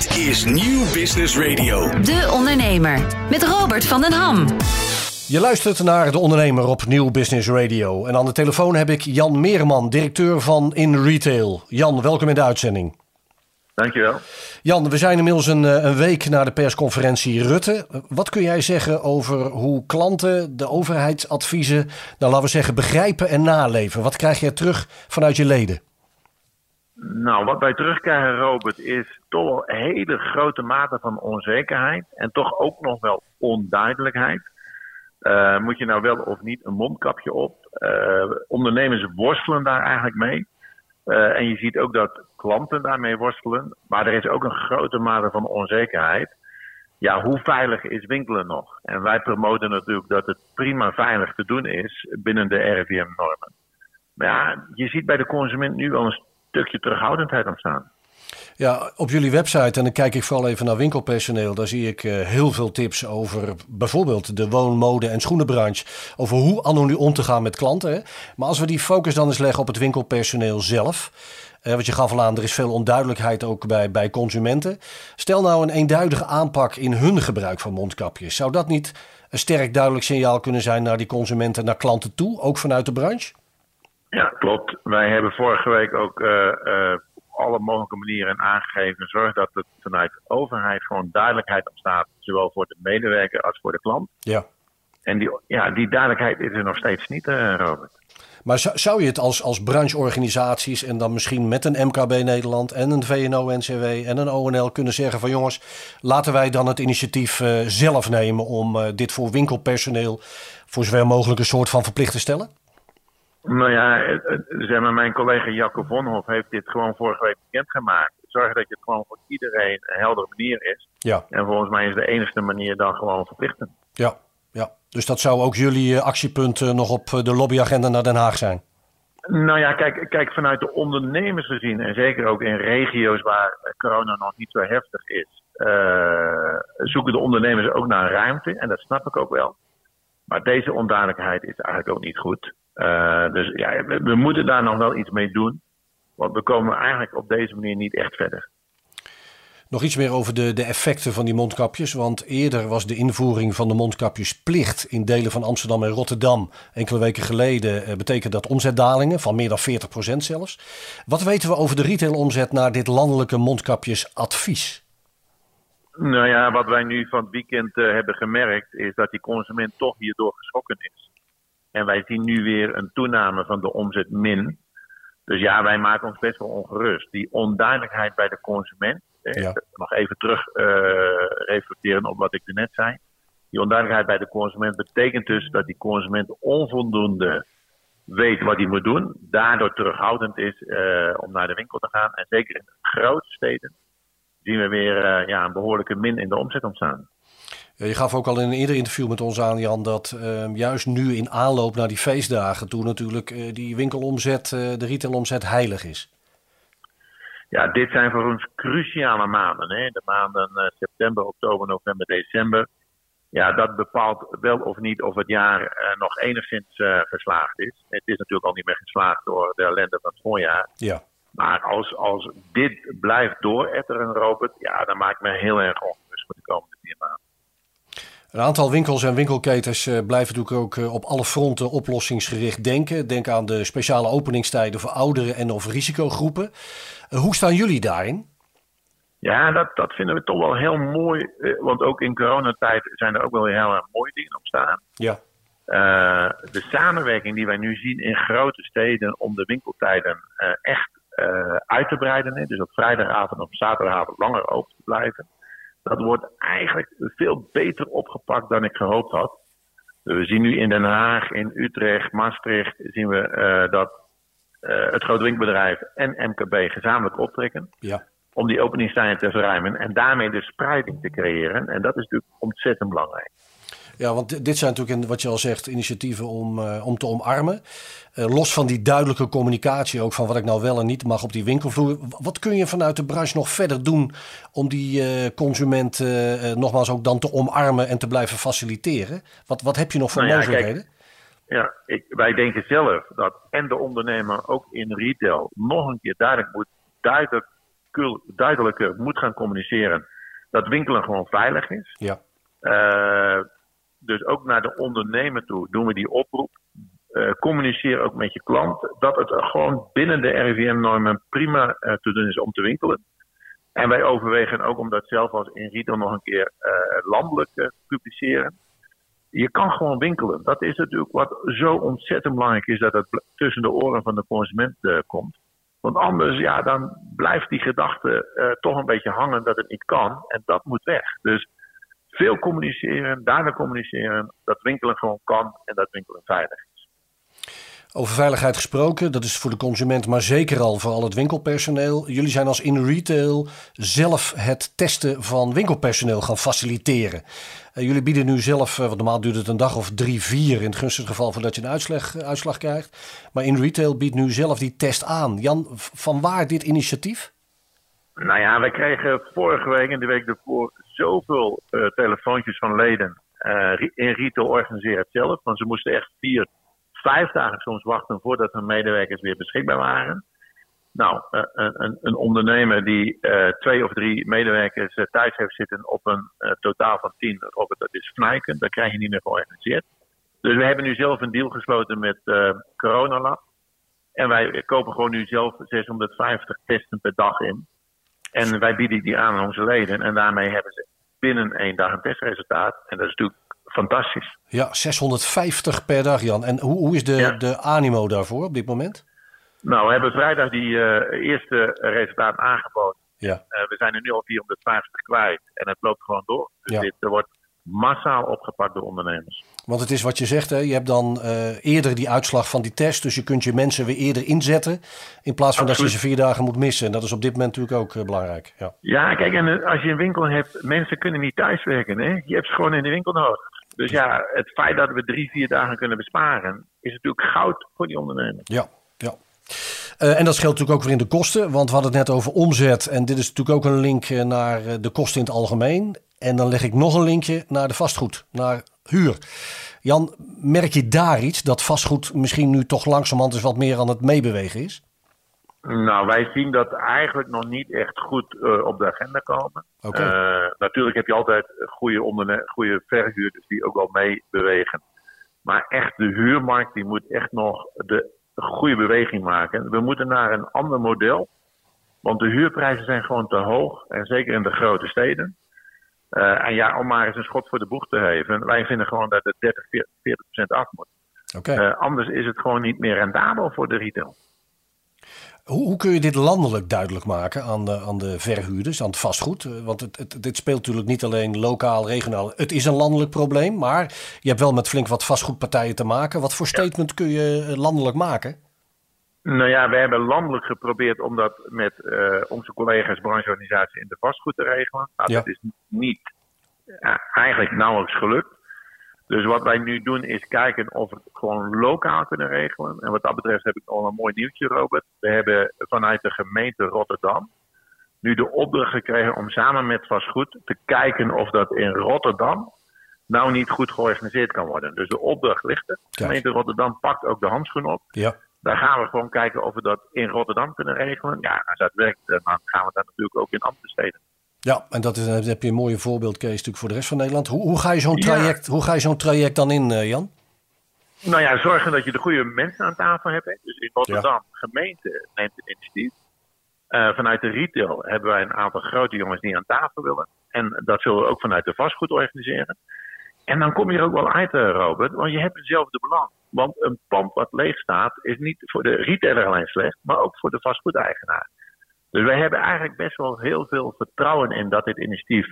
Dit is Nieuw Business Radio. De Ondernemer met Robert van den Ham. Je luistert naar De Ondernemer op Nieuw Business Radio. En aan de telefoon heb ik Jan Meerman, directeur van In Retail. Jan, welkom in de uitzending. Dankjewel. Jan, we zijn inmiddels een, eh, een week na de persconferentie Rutte. Wat kun jij zeggen over hoe klanten de overheidsadviezen, nou laten we zeggen, begrijpen en naleven? Wat krijg je terug vanuit je leden? Nou, wat wij terugkrijgen, Robert, is toch wel een hele grote mate van onzekerheid. En toch ook nog wel onduidelijkheid. Uh, moet je nou wel of niet een mondkapje op? Uh, ondernemers worstelen daar eigenlijk mee. Uh, en je ziet ook dat klanten daarmee worstelen. Maar er is ook een grote mate van onzekerheid. Ja, hoe veilig is winkelen nog? En wij promoten natuurlijk dat het prima veilig te doen is binnen de RIVM-normen. Maar ja, je ziet bij de consument nu wel een stukje terughoudendheid ontstaan. Ja, op jullie website, en dan kijk ik vooral even naar winkelpersoneel, daar zie ik uh, heel veel tips over bijvoorbeeld de woonmode en schoenenbranche. Over hoe anno om te gaan met klanten. Maar als we die focus dan eens leggen op het winkelpersoneel zelf. Uh, want je gaf al aan, er is veel onduidelijkheid ook bij, bij consumenten. Stel nou een eenduidige aanpak in hun gebruik van mondkapjes. Zou dat niet een sterk duidelijk signaal kunnen zijn naar die consumenten, naar klanten toe, ook vanuit de branche? Ja, klopt. Wij hebben vorige week ook uh, op alle mogelijke manieren aangegeven. Zorg dat het vanuit de overheid gewoon duidelijkheid ontstaat. Zowel voor de medewerker als voor de klant. Ja. En die, ja, die duidelijkheid is er nog steeds niet, uh, Robert. Maar zou je het als, als brancheorganisaties en dan misschien met een MKB Nederland en een VNO-NCW en een ONL kunnen zeggen van jongens, laten wij dan het initiatief uh, zelf nemen om uh, dit voor winkelpersoneel voor zover mogelijk een soort van verplicht te stellen? Nou ja, zeg maar, mijn collega Jacco Vonhoff heeft dit gewoon vorige week bekendgemaakt. Zorg dat het gewoon voor iedereen een heldere manier is. Ja. En volgens mij is de enige manier dan gewoon verplichten. Ja, ja. Dus dat zou ook jullie actiepunt nog op de lobbyagenda naar Den Haag zijn? Nou ja, kijk, kijk, vanuit de ondernemers gezien, en zeker ook in regio's waar corona nog niet zo heftig is, uh, zoeken de ondernemers ook naar ruimte. En dat snap ik ook wel. Maar deze onduidelijkheid is eigenlijk ook niet goed. Uh, dus ja, we, we, moeten daar nog wel iets mee doen. Want we komen eigenlijk op deze manier niet echt verder. Nog iets meer over de, de effecten van die mondkapjes. Want eerder was de invoering van de mondkapjesplicht in delen van Amsterdam en Rotterdam. Enkele weken geleden uh, betekent dat omzetdalingen van meer dan 40% zelfs. Wat weten we over de retailomzet naar dit landelijke mondkapjesadvies? Nou ja, wat wij nu van het weekend uh, hebben gemerkt is dat die consument toch hierdoor geschrokken is. En wij zien nu weer een toename van de omzet min. Dus ja, wij maken ons best wel ongerust. Die onduidelijkheid bij de consument. Ja. Nog even terug uh, reflecteren op wat ik net zei. Die onduidelijkheid bij de consument betekent dus dat die consument onvoldoende weet wat hij moet doen. Daardoor terughoudend is uh, om naar de winkel te gaan. En zeker in de grote steden zien we weer uh, ja, een behoorlijke min in de omzet ontstaan. Ja, je gaf ook al in een eerder interview met ons aan, Jan, dat uh, juist nu in aanloop naar die feestdagen, toen natuurlijk uh, die winkelomzet, uh, de retailomzet heilig is. Ja, dit zijn voor ons cruciale maanden. Hè? De maanden september, oktober, november, december. Ja, dat bepaalt wel of niet of het jaar nog enigszins geslaagd is. Het is natuurlijk al niet meer geslaagd door de ellende van het voorjaar. Ja. Maar als, als dit blijft dooretteren, Robert, ja, dan maakt me heel erg ongerust voor de komende vier maanden. Een aantal winkels en winkelketens uh, blijven natuurlijk ook uh, op alle fronten oplossingsgericht denken. Denk aan de speciale openingstijden voor ouderen en of risicogroepen. Uh, hoe staan jullie daarin? Ja, dat, dat vinden we toch wel heel mooi. want ook in coronatijd zijn er ook wel heel erg mooie dingen ontstaan. Ja. de samenwerking die wij nu zien in grote steden om de winkeltijden echt uit te breiden. Hè? Dus op vrijdagavond of zaterdagavond langer open te blijven dat wordt eigenlijk veel beter opgepakt dan ik gehoopt had. We zien nu in Den Haag, in Utrecht, Maastricht, zien we uh, dat uh, het grote winkelbedrijf en MKB gezamenlijk optrekken. Ja. Om die openingstijden te verruimen en daarmee de spreiding te creëren. En dat is natuurlijk ontzettend belangrijk. Ja, want dit zijn natuurlijk, wat je al zegt, initiatieven om, uh, om te omarmen. Uh, los van die duidelijke communicatie ook van wat ik nou wel en niet mag op die winkelvloer. Wat kun je vanuit de branche nog verder doen om die uh, consument nogmaals ook dan te omarmen en te blijven faciliteren? Wat, wat heb je nog voor nou ja, mogelijkheden? Kijk, ja, ik, wij denken zelf dat en de ondernemer ook in retail nog een keer duidelijk moet, duidelijk duidelijker moet gaan communiceren dat winkelen gewoon veilig is. Ja. Uh, dus ook naar de ondernemer toe doen we die oproep. Uh, communiceer ook met je klant dat het gewoon binnen de RIVM-normen prima uh, te doen is om te winkelen. En wij overwegen ook om dat zelf als in retail nog een keer landelijk te publiceren. Je kan gewoon winkelen. Dat is natuurlijk wat zo ontzettend belangrijk is dat het tussen de oren van de consument komt. Want anders, ja, dan blijft die gedachte toch een beetje hangen dat het niet kan. En dat moet weg. Dus veel communiceren, daarna communiceren, dat winkelen gewoon kan en dat winkelen veilig is. Over veiligheid gesproken, dat is voor de consument, maar zeker al voor al het winkelpersoneel. Jullie zijn als in retail zelf het testen van winkelpersoneel gaan faciliteren. Uh, jullie bieden nu zelf, uh, want normaal duurt het een dag of drie, vier in het gunstige geval voordat je een uitslag, uh, uitslag krijgt. Maar in retail biedt nu zelf die test aan. Jan, van waar dit initiatief? Nou ja, wij kregen vorige week en de week ervoor zoveel telefoontjes van leden. in retail organiseren het zelf, want ze moesten echt vier vijf dagen soms wachten voordat hun medewerkers weer beschikbaar waren. Nou, uh, een, een, ondernemer die uh, twee of drie medewerkers uh, thuis heeft zitten op een totaal van tien, Robert, dat is fnuiken. Dat krijg je niet meer georganiseerd. Dus we hebben nu zelf een deal gesloten met Coronalab. En wij kopen gewoon nu zelf 650 testen per dag in. En wij bieden die aan aan onze leden. En daarmee hebben ze binnen één dag een testresultaat. En dat is natuurlijk fantastisch. Ja, 650 per dag, Jan. En hoe, hoe is de, ja. de animo daarvoor op dit moment? Nou, we hebben vrijdag die uh, eerste resultaat aangeboden. Ja. Uh, we zijn er nu al 450 kwijt en het loopt gewoon door. Dus Ja. dit er wordt massaal opgepakt door ondernemers. Want het is wat je zegt, hè? je hebt dan uh, eerder die uitslag van die test. Dus je kunt je mensen weer eerder inzetten. In plaats van dat je ze vier dagen moet missen. En dat is op dit moment natuurlijk ook uh, belangrijk. Ja. Ja, kijk, en als je een winkel hebt, mensen kunnen niet thuiswerken. Hè? Je hebt ze gewoon in de winkel nodig. Dus ja, het feit dat we drie, vier dagen kunnen besparen, is natuurlijk goud voor die ondernemer. Ja, ja. Uh, en dat scheelt natuurlijk ook weer in de kosten, want we hadden het net over omzet. En dit is natuurlijk ook een link naar de kosten in het algemeen. En dan leg ik nog een linkje naar de vastgoed, naar huur. Jan, merk je daar iets dat vastgoed misschien nu toch langzamerhand eens wat meer aan het meebewegen is? Nou, wij zien dat eigenlijk nog niet echt goed uh, op de agenda komen. Okay. Uh, natuurlijk heb je altijd goede, onderne- goede verhuurders die ook wel meebewegen. Maar echt de huurmarkt die moet echt nog de goede beweging maken. We moeten naar een ander model. Want de huurprijzen zijn gewoon te hoog. En zeker in de grote steden. Uh, en ja, om maar eens een schot voor de boeg te geven. Wij vinden gewoon dat het 30, 40 procent af moet. Okay. Uh, anders is het gewoon niet meer rendabel voor de retail. Hoe, hoe, kun je dit landelijk duidelijk maken aan de, aan de verhuurders, aan het vastgoed? Want het, het, dit speelt natuurlijk niet alleen lokaal, regionaal. Het is een landelijk probleem, maar je hebt wel met flink wat vastgoedpartijen te maken. Wat voor statement ja. kun je landelijk maken? Nou ja, we hebben landelijk geprobeerd om dat met uh, onze collega's brancheorganisatie in de vastgoed te regelen. Ja. Dat is niet uh, eigenlijk nauwelijks gelukt. Dus wat wij nu doen is kijken of we het gewoon lokaal kunnen regelen. En wat dat betreft heb ik al een mooi nieuwtje, Robert. We hebben vanuit de gemeente Rotterdam nu de opdracht gekregen om samen met vastgoed te kijken of dat in Rotterdam nou niet goed georganiseerd kan worden. Dus de opdracht ligt er. De gemeente Rotterdam pakt ook de handschoen op. Ja. Daar gaan we gewoon kijken of we dat in Rotterdam kunnen regelen. Ja, als dat werkt, dan gaan we dat natuurlijk ook in andere steden. Ja, en dat is, dan heb je een mooie voorbeeldcase natuurlijk voor de rest van Nederland. Hoe, hoe ga je zo'n traject, ja. hoe ga je zo'n traject dan in, uh, Jan? Nou ja, zorgen dat je de goede mensen aan tafel hebt. Hè. Dus in Rotterdam, ja. gemeente neemt het initiatief. Uh, vanuit de retail hebben wij een aantal grote jongens die aan tafel willen. En dat zullen we ook vanuit de vastgoed organiseren. En dan kom je er ook wel uit, Robert, want je hebt hetzelfde belang. Want een pand wat leeg staat, is niet voor de retailer alleen slecht, maar ook voor de vastgoedeigenaar. Dus wij hebben eigenlijk best wel heel veel vertrouwen in dat dit initiatief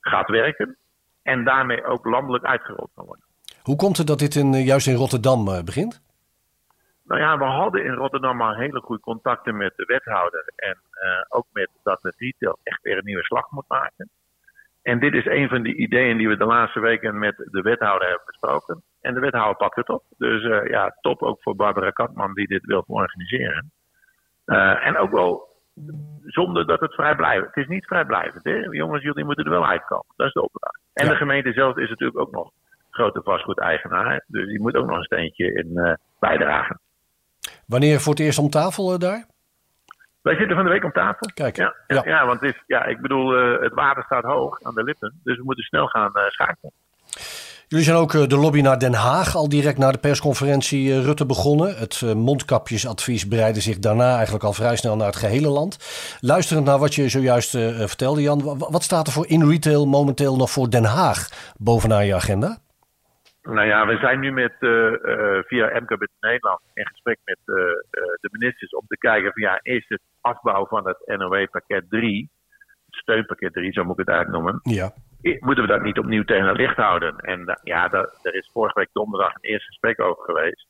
gaat werken. En daarmee ook landelijk uitgerold kan worden. Hoe komt het dat dit in, juist in Rotterdam uh, begint? Nou ja, we hadden in Rotterdam al hele goede contacten met de wethouder. En uh, ook met dat de retail echt weer een nieuwe slag moet maken. En dit is een van de ideeën die we de laatste weken met de wethouder hebben besproken. En de wethouder pakt het op. Dus uh, ja, top ook voor Barbara Katman die dit wil organiseren. Uh, en ook wel zonder dat het vrijblijvend Het is niet vrijblijvend. Hè? Jongens, jullie moeten er wel uitkomen. Dat is de opdracht. En ja. de gemeente zelf is natuurlijk ook nog grote vastgoedeigenaar. Dus die moet ook nog een steentje in uh, bijdragen. Wanneer voor het eerst om tafel daar? Wij zitten van de week om tafel. Kijk, Ja, ja. ja. ja, want het, is, ja, ik bedoel, eh, het water staat hoog aan de lippen. Dus we moeten snel gaan eh, schakelen. Jullie zijn ook eh, de lobby naar Den Haag al direct na de persconferentie eh, Rutte begonnen. Het eh, mondkapjesadvies breidde zich daarna eigenlijk al vrij snel naar het gehele land. Luisterend naar wat je zojuist vertelde, Jan, wa- wat staat er voor in retail momenteel nog voor Den Haag bovenaan je agenda? Nou ja, we zijn nu met, via MKB Nederland in gesprek met de ministers om te kijken van ja, is het afbouw van het NOW-pakket 3, het steunpakket 3, zo moet ik het eigenlijk noemen, Ja, moeten we dat niet opnieuw tegen het licht houden? En da- ja, er is vorige week donderdag een eerste gesprek over geweest.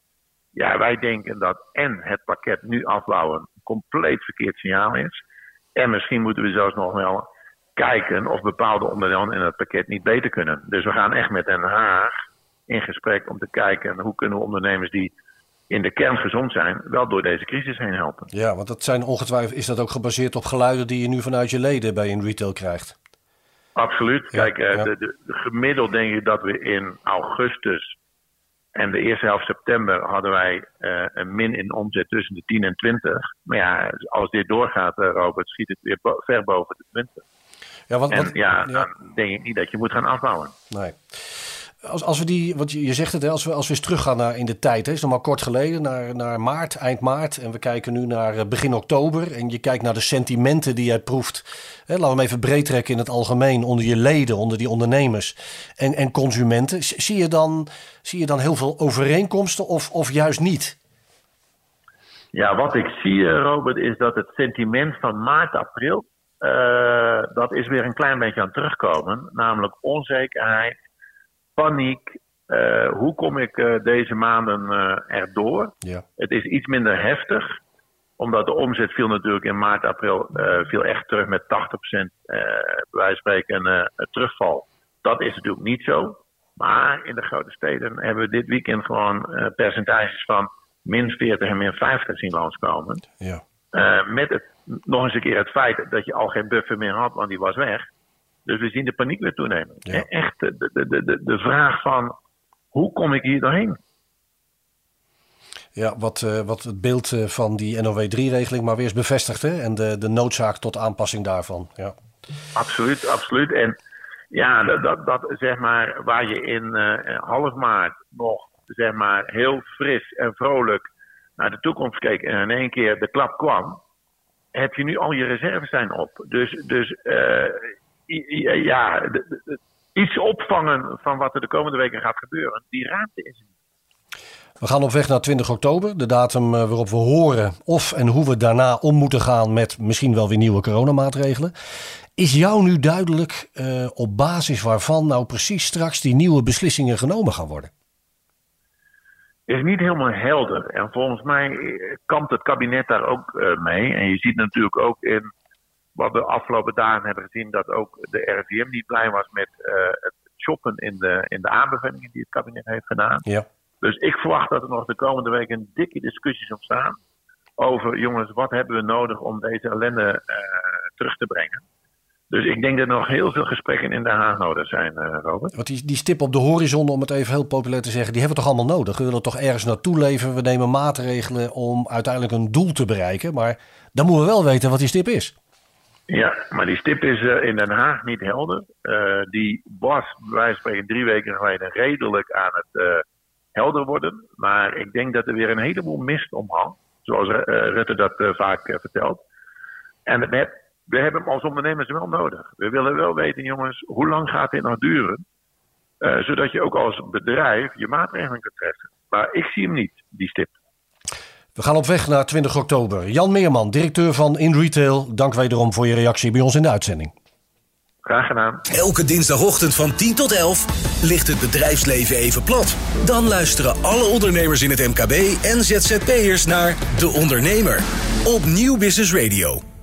Ja, wij denken dat en het pakket nu afbouwen een compleet verkeerd signaal is. En misschien moeten we zelfs nog wel kijken of bepaalde onderdelen in het pakket niet beter kunnen. Dus we gaan echt met Den Haag in gesprek om te kijken hoe kunnen we ondernemers die in de kern gezond zijn, wel door deze crisis heen helpen. ja want dat zijn ongetwijfeld, is dat ook gebaseerd op geluiden die je nu vanuit je leden bij in retail krijgt? Absoluut. Ja, Kijk, eh, ja. De, de, de gemiddeld denk ik dat we in augustus en de eerste helft september hadden wij eh, een min in omzet tussen de 10 en 20. Maar ja, als dit doorgaat, eh, Robert, schiet het weer bo- ver boven de 20. Ja, wat, En wat, ja, dan denk ik niet dat je moet gaan afbouwen. Nee. Als, als we die, want je zegt het, hè, als we, als we eens teruggaan naar in de tijd, hè, is nog maar kort geleden, naar, naar maart, eind maart. En we kijken nu naar eh, begin oktober. En je kijkt naar de sentimenten die jij proeft. Hè, laten we hem even breed trekken in het algemeen, onder je leden, onder die ondernemers en, en consumenten. Zie je, dan, zie je dan heel veel overeenkomsten of, of juist niet? Ja, wat ik zie, eh, Robert, is dat het sentiment van maart, april, eh, dat is weer een klein beetje aan terugkomen. Namelijk onzekerheid, paniek. Eh, hoe kom ik eh, deze maanden eh, erdoor? Ja. Het is iets minder heftig, omdat de omzet viel natuurlijk in maart, april viel echt terug met 80% eh bij wijze van spreken eh, terugval. Dat is natuurlijk niet zo. Maar in de grote steden hebben we dit weekend gewoon percentages van min 40 en min 50 zien langskomen. Ja. Met het, nog eens een keer het feit dat je al geen buffer meer had, want die was weg. Dus we zien de paniek weer toenemen. Ja. En Echt de, de, de, de, de vraag van hoe kom ik hier doorheen? Ja, wat, eh, wat het beeld eh, van die NOW3-regeling maar weer eens bevestigt. Hè? En de, de noodzaak tot aanpassing daarvan. Ja. Absoluut, absoluut. En ja, dat, dat, dat zeg maar waar je in eh, half maart nog zeg maar heel fris en vrolijk naar de toekomst keek en in één keer de klap kwam, heb je nu al je reserves zijn op. Dus, dus ja, de- de- de- iets opvangen van wat er de komende weken gaat gebeuren, die ruimte is er niet. We gaan op weg naar 20 oktober, de datum eh, waarop we horen of en hoe we daarna om moeten gaan met misschien wel weer nieuwe coronamaatregelen. Is jou nu duidelijk eh, op basis waarvan nou precies straks die nieuwe beslissingen genomen gaan worden? is niet helemaal helder. En volgens mij eh, kampt het kabinet daar ook mee. En je ziet natuurlijk ook in wat we de afgelopen dagen hebben gezien, dat ook de RIVM niet blij was met eh, het shoppen in de, in de aanbevelingen die het kabinet heeft gedaan. Ja. Dus ik verwacht dat er nog de komende weken dikke discussies ontstaan over, jongens, wat hebben we nodig om deze ellende eh, terug te brengen. Dus ik denk dat er nog heel veel gesprekken in Den Haag nodig zijn, eh, Robert. Want die, die stip op de horizon, om het even heel populair te zeggen, die hebben we toch allemaal nodig? We willen toch ergens naartoe leven, we nemen maatregelen om uiteindelijk een doel te bereiken. Maar dan moeten we wel weten wat die stip is. Ja, maar die stip is eh, in Den Haag niet helder. Eh, die was, bij wijze van spreken, drie weken geleden redelijk aan het eh, helder worden. Maar ik denk dat er weer een heleboel mist omhangt. Zoals eh, Rutte dat vaak vertelt. En we, we hebben hem als ondernemers wel nodig. We willen wel weten, jongens, hoe lang gaat dit nog duren? Zodat je ook als bedrijf je maatregelen kunt treffen. Maar ik zie hem niet, die stip. We gaan op weg naar 20 oktober. Jan Meerman, directeur van InRetail, dank wederom voor je reactie bij ons in de uitzending. Graag gedaan. Elke dinsdagochtend van 10 tot 11 ligt het bedrijfsleven even plat. Dan luisteren alle ondernemers in het MKB en ZZP'ers naar De Ondernemer op Nieuw Business Radio.